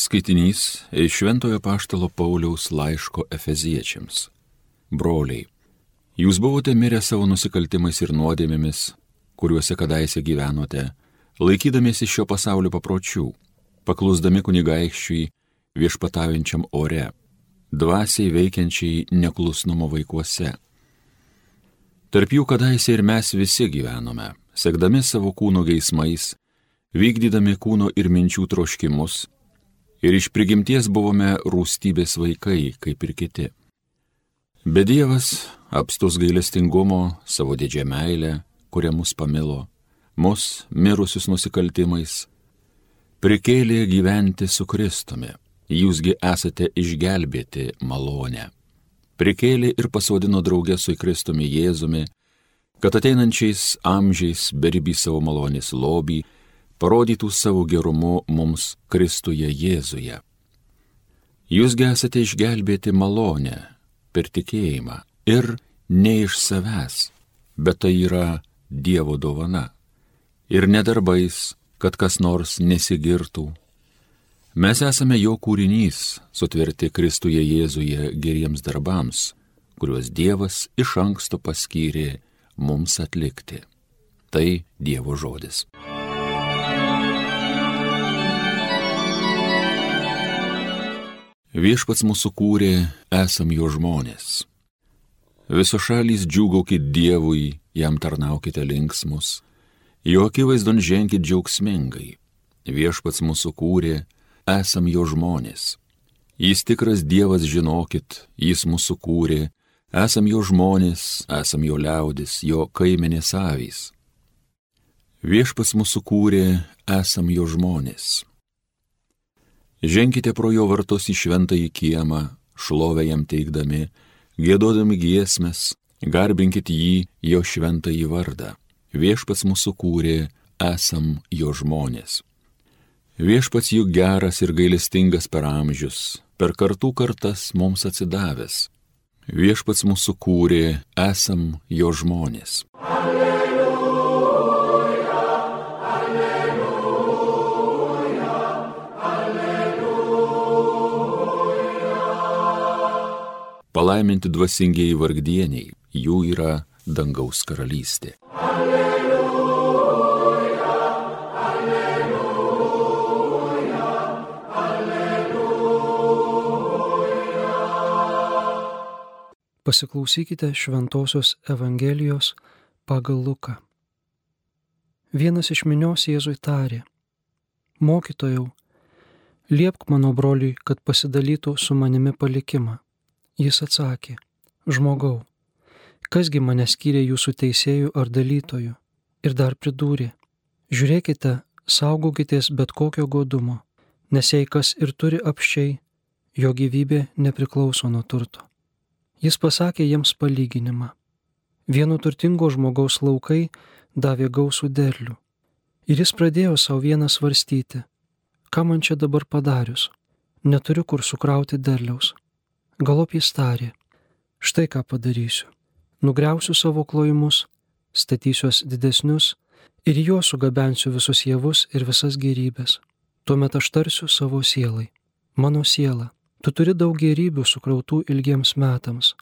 Skaitinys iš Šventojo Paštalo Pauliaus laiško Efeziečiams. Broliai, jūs buvote mirę savo nusikaltimais ir nuodėmėmis, kuriuose kadaise gyvenote, laikydamiesi šio pasaulio papročių, paklusdami kunigaikščiui viešpataujančiam ore, dvasiai veikiančiai neklusnumo vaikuose. Tarp jų kadaise ir mes visi gyvenome, sekdami savo kūno geismais, vykdydami kūno ir minčių troškimus, ir iš prigimties buvome rūstybės vaikai, kaip ir kiti. Bet Dievas, apstus gailestingumo, savo didžią meilę, kurią mus pamilo, mus, mirusius nusikaltimais, prikėlė gyventi su Kristumi. Jūsgi esate išgelbėti malonę. Prikėlė ir pasodino draugę su Kristumi Jėzumi, kad ateinančiais amžiais beribį savo malonės lobį, parodytų savo gerumu mums Kristuje Jėzuje. Jūsgi esate išgelbėti malonę per tikėjimą ir ne iš savęs, bet tai yra Dievo dovana. Ir nedarbais, kad kas nors nesigirtų. Mes esame jo kūrinys, sutverti Kristuje Jėzuje geriems darbams, kuriuos Dievas iš anksto paskyrė mums atlikti. Tai Dievo žodis. Viešpats mūsų kūrė, esam jo žmonės. Viso šalys džiūgaukit Dievui, jam tarnaukite linksmus, jo akivaizdon ženkit džiaugsmingai. Viešpats mūsų kūrė, esam jo žmonės. Jis tikras Dievas žinokit, jis mūsų kūrė, esam jo žmonės, esam jo liaudis, jo kaimenės avys. Viešpats mūsų kūrė, esam jo žmonės. Ženkite pro jo vartus į šventąjį kiemą, šlovę jam teikdami, gėdodami giesmės, garbinkit jį, jo šventąjį vardą. Viešpats mūsų kūrė, esam jo žmonės. Viešpats juk geras ir gailestingas per amžius, per kartų kartas mums atsidavęs. Viešpats mūsų kūrė, esam jo žmonės. Palaiminti dvasingieji vargdieniai, jų yra dangaus karalystė. Alleluja, alleluja, alleluja. Pasiklausykite Šventojios Evangelijos pagal Luką. Vienas iš minios Jėzui tarė, Mokytojau, liepk mano broliui, kad pasidalytų su manimi palikimą. Jis atsakė, žmogau, kasgi mane skyrė jūsų teisėjų ar dalytojų? Ir dar pridūrė, žiūrėkite, saugokitės bet kokio godumo, nes jei kas ir turi apščiai, jo gyvybė nepriklauso nuo turto. Jis pasakė jiems palyginimą. Vieno turtingo žmogaus laukai davė gausų derlių. Ir jis pradėjo savo vieną svarstyti, ką man čia dabar padarius, neturiu kur sukrauti derliaus Galop jis tarė, štai ką padarysiu. Nugriausiu savo klojimus, statysiuos didesnius ir juos sugabensiu visus javus ir visas gerybės. Tuomet aš tarsiu savo sielai. Mano siela, tu turi daug gerybių sukrautų ilgiems metams.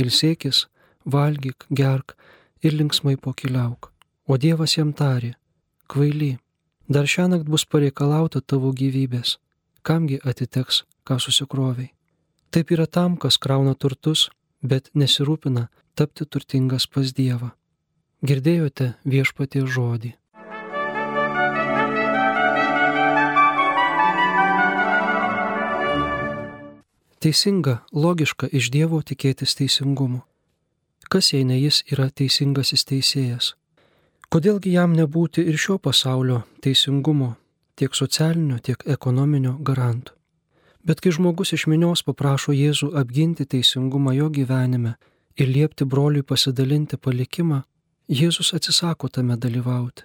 Ilsėkis, valgyk, gerk ir linksmai pokiliauk. O Dievas jam tarė, kvaily, dar šią naktį bus pareikalauta tavo gyvybės. Kamgi atiteks, ką susikroviai? Taip yra tam, kas krauna turtus, bet nesirūpina tapti turtingas pas Dievą. Girdėjote viešpatie žodį. Teisinga, logiška iš Dievo tikėtis teisingumu. Kas jei ne jis yra teisingasis teisėjas? Kodėlgi jam nebūti ir šio pasaulio teisingumo, tiek socialinio, tiek ekonominio garantų? Bet kai žmogus iš minios paprašo Jėzų apginti teisingumą jo gyvenime ir liepti broliui pasidalinti palikimą, Jėzus atsisako tame dalyvauti.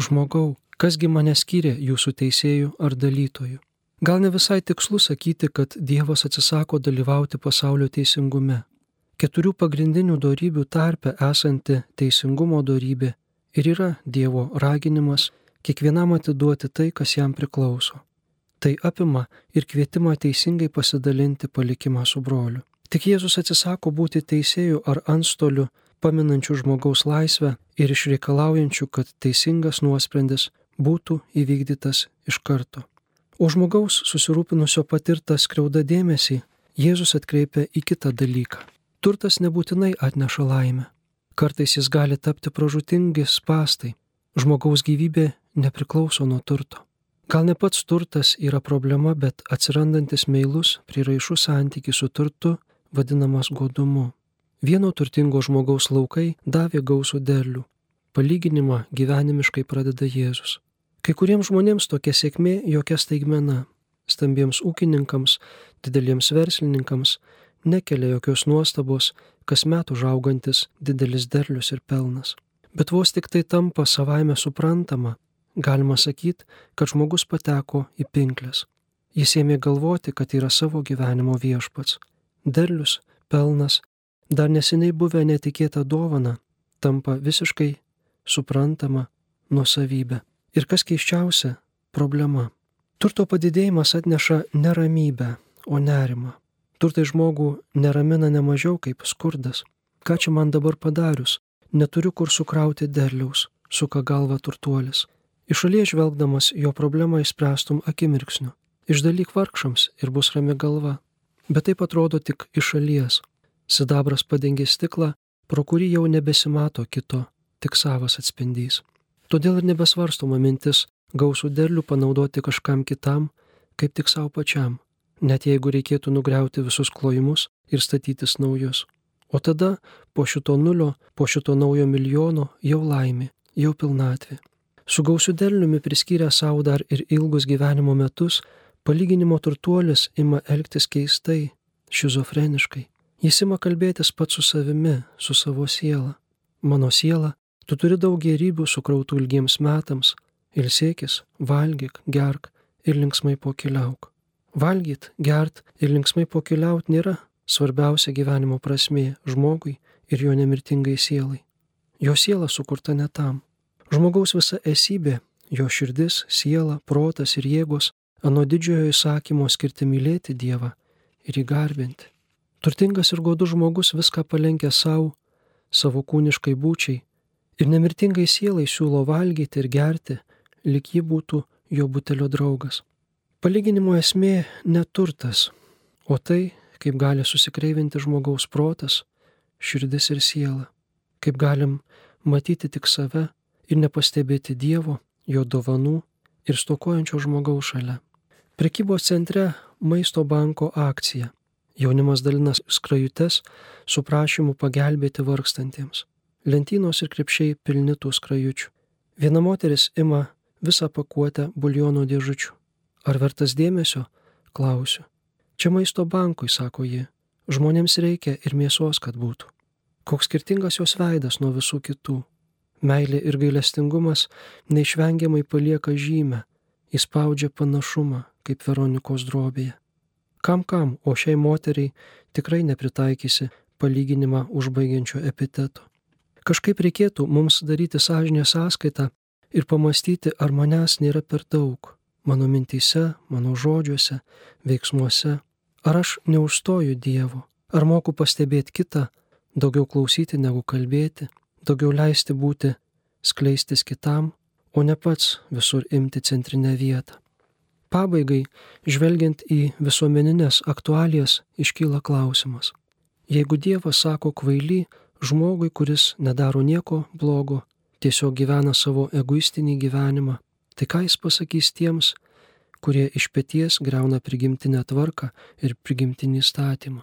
Žmogau, kasgi mane skyrė jūsų teisėjų ar dalytojų? Gal ne visai tikslu sakyti, kad Dievas atsisako dalyvauti pasaulio teisingume. Keturių pagrindinių darybių tarpe esanti teisingumo darybė ir yra Dievo raginimas kiekvienam atiduoti tai, kas jam priklauso Tai apima ir kvietimą teisingai pasidalinti palikimą su broliu. Tik Jėzus atsisako būti teisėjų ar antstoliu, paminančių žmogaus laisvę ir išreikalaujančių, kad teisingas nuosprendis būtų įvykdytas iš karto. O žmogaus susirūpinusio patirtą skriaudą dėmesį Jėzus atkreipia į kitą dalyką. Turtas nebūtinai atneša laimę. Kartais jis gali tapti pražutingi spastai. Žmogaus gyvybė nepriklauso nuo turto. Gal ne pats turtas yra problema, bet atsirandantis meilus, priraišus santykis su turtu vadinamas godumu. Vieno turtingo žmogaus laukai davė gausų derlių. Palyginimą gyvenimiškai pradeda Jėzus. Kai kuriems žmonėms tokia sėkmė jokia staigmena. Stambiems ūkininkams, dideliems verslininkams nekelia jokios nuostabos, kas metų žaugantis didelis derlius ir pelnas. Bet vos tik tai tampa savaime suprantama, galima sakyti, kad žmogus pateko į pinklės. Jis ėmė galvoti, kad yra savo gyvenimo viešpats. Derlius, pelnas dar neseniai buvę netikėtą dovaną tampa visiškai suprantama nuosavybė. Ir kas keiščiausia - problema. Turto padidėjimas atneša neramybę, o nerimą. Turtai žmogų neramina ne mažiau kaip skurdas. Ką čia man dabar padarius? Neturiu kur sukrauti derliaus, suka galva turtuolis. Iš šalies žvelgdamas jo problemą išspręstum akimirksniu. Išdalyk vargšams ir bus rami galva. Bet taip atrodo tik iš šalies, Sidabras padengė stiklą, pro kurį jau nebesimato kito, tik savas atspindys. Todėl ir nebesvarstoma mintis gausų derlių panaudoti kažkam kitam, kaip tik savo pačiam, net jeigu reikėtų nugriauti visus klojimus ir statytis naujus. O tada po šito nulio, po šito naujo milijono jau laimė, jau pilnatvė. Su gausiu derliumi priskyrę savo dar ir ilgus gyvenimo metus, palyginimo turtuolis ima elgtis keistai, šizofreniškai. Jis ima kalbėtis pats su savimi, su savo siela. Mano siela, tu turi daug gerybių sukrautų ilgiems metams, ilsėkis, valgyk, gerk ir linksmai pokeliauk. Valgyt, gert ir linksmai pokeliaut nėra svarbiausia gyvenimo prasmė žmogui ir jo nemirtingai sielai. Jo siela sukurta ne tam. Žmogaus visa esybė, jo širdis, siela, protas ir jėgos, anu didžiojo įsakymo skirti mylėti Dievą ir įgarbinti. Turtingas ir godus žmogus viską palenkia savo, savo kūniškai būčiai ir nemirtingai sielai siūlo valgyti ir gerti, lik ji būtų jo butelio draugas. Palyginimo esmė neturtas, o tai, kaip gali susikreivinti žmogaus protas, širdis ir siela, kaip galim matyti tik save ir nepastebėti Dievo, jo dovanų ir stokojančio žmogaus šalia. Prekybos centre maisto banko akcija Jaunimas dalina skrajutes su prašymu pagelbėti vargstantiems. Lentynos ir krepšiai pilni tų skrajučių. Viena moteris ima visą pakuotę buljono dėžučių. Ar vertas dėmesio? Klausiu. Čia maisto bankui, sako ji. Žmonėms reikia ir mėsos, kad būtų. Koks skirtingas jos veidas nuo visų kitų. Meilė ir gailestingumas neišvengiamai palieka žymę, įspaudžia panašumą, kaip Veronikos drobėje. Kam kam, o šiai moteriai tikrai nepritaikysi palyginimą užbaigiančio epiteto. Kažkaip reikėtų mums daryti sąžinę sąskaitą ir pamastyti, ar manęs nėra per daug. Mano mintyse, mano žodžiuose, veiksmuose. Ar aš neužstoju Dievo, ar moku pastebėti kitą, daugiau klausyti negu kalbėti, daugiau leisti būti, skleistis kitam, o ne pats visur imti centrinę vietą. Pabaigai, žvelgiant į visuomeninės aktualijas, iškyla klausimas. Jeigu Dievas sako kvaily žmogui, kuris nedaro nieko blogo, tiesiog gyvena savo egoistinį gyvenimą, tai ką jis pasakys tiems, kurie iš pėties greuna prigimtinę tvarką ir prigimtinį statymą?